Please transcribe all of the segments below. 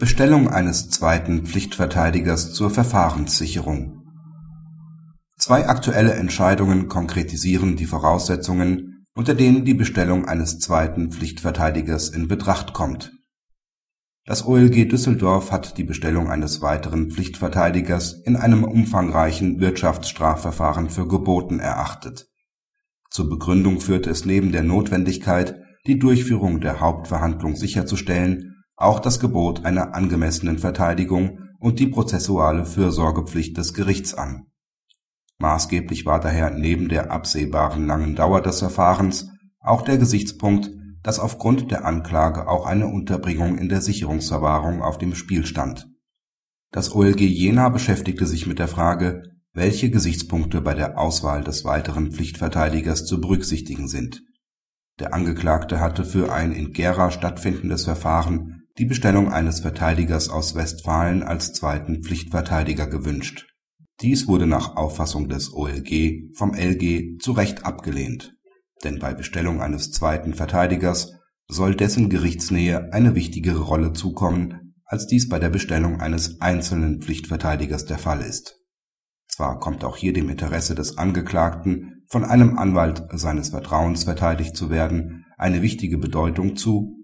Bestellung eines zweiten Pflichtverteidigers zur Verfahrenssicherung Zwei aktuelle Entscheidungen konkretisieren die Voraussetzungen, unter denen die Bestellung eines zweiten Pflichtverteidigers in Betracht kommt. Das OLG Düsseldorf hat die Bestellung eines weiteren Pflichtverteidigers in einem umfangreichen Wirtschaftsstrafverfahren für geboten erachtet. Zur Begründung führte es neben der Notwendigkeit, die Durchführung der Hauptverhandlung sicherzustellen auch das Gebot einer angemessenen Verteidigung und die prozessuale Fürsorgepflicht des Gerichts an. Maßgeblich war daher neben der absehbaren langen Dauer des Verfahrens auch der Gesichtspunkt, dass aufgrund der Anklage auch eine Unterbringung in der Sicherungsverwahrung auf dem Spiel stand. Das OLG Jena beschäftigte sich mit der Frage, welche Gesichtspunkte bei der Auswahl des weiteren Pflichtverteidigers zu berücksichtigen sind. Der Angeklagte hatte für ein in Gera stattfindendes Verfahren die Bestellung eines Verteidigers aus Westfalen als zweiten Pflichtverteidiger gewünscht. Dies wurde nach Auffassung des OLG vom LG zu Recht abgelehnt, denn bei Bestellung eines zweiten Verteidigers soll dessen Gerichtsnähe eine wichtigere Rolle zukommen, als dies bei der Bestellung eines einzelnen Pflichtverteidigers der Fall ist. Zwar kommt auch hier dem Interesse des Angeklagten, von einem Anwalt seines Vertrauens verteidigt zu werden, eine wichtige Bedeutung zu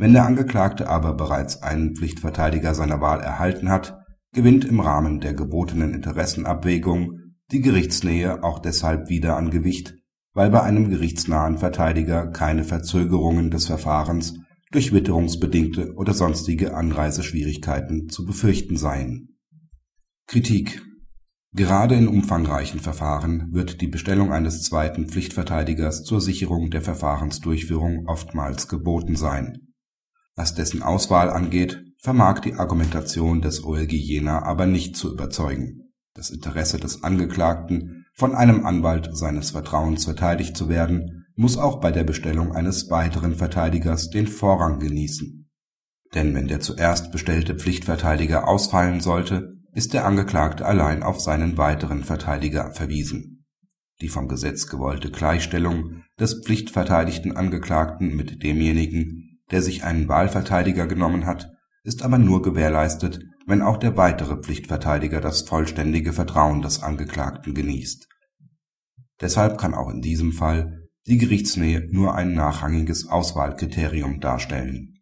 wenn der Angeklagte aber bereits einen Pflichtverteidiger seiner Wahl erhalten hat, gewinnt im Rahmen der gebotenen Interessenabwägung die Gerichtsnähe auch deshalb wieder an Gewicht, weil bei einem gerichtsnahen Verteidiger keine Verzögerungen des Verfahrens durch witterungsbedingte oder sonstige Anreiseschwierigkeiten zu befürchten seien. Kritik Gerade in umfangreichen Verfahren wird die Bestellung eines zweiten Pflichtverteidigers zur Sicherung der Verfahrensdurchführung oftmals geboten sein was dessen Auswahl angeht, vermag die Argumentation des OLG Jena aber nicht zu überzeugen. Das Interesse des Angeklagten, von einem Anwalt seines Vertrauens verteidigt zu werden, muss auch bei der Bestellung eines weiteren Verteidigers den Vorrang genießen. Denn wenn der zuerst bestellte Pflichtverteidiger ausfallen sollte, ist der Angeklagte allein auf seinen weiteren Verteidiger verwiesen. Die vom Gesetz gewollte Gleichstellung des pflichtverteidigten Angeklagten mit demjenigen, der sich einen Wahlverteidiger genommen hat, ist aber nur gewährleistet, wenn auch der weitere Pflichtverteidiger das vollständige Vertrauen des Angeklagten genießt. Deshalb kann auch in diesem Fall die Gerichtsnähe nur ein nachrangiges Auswahlkriterium darstellen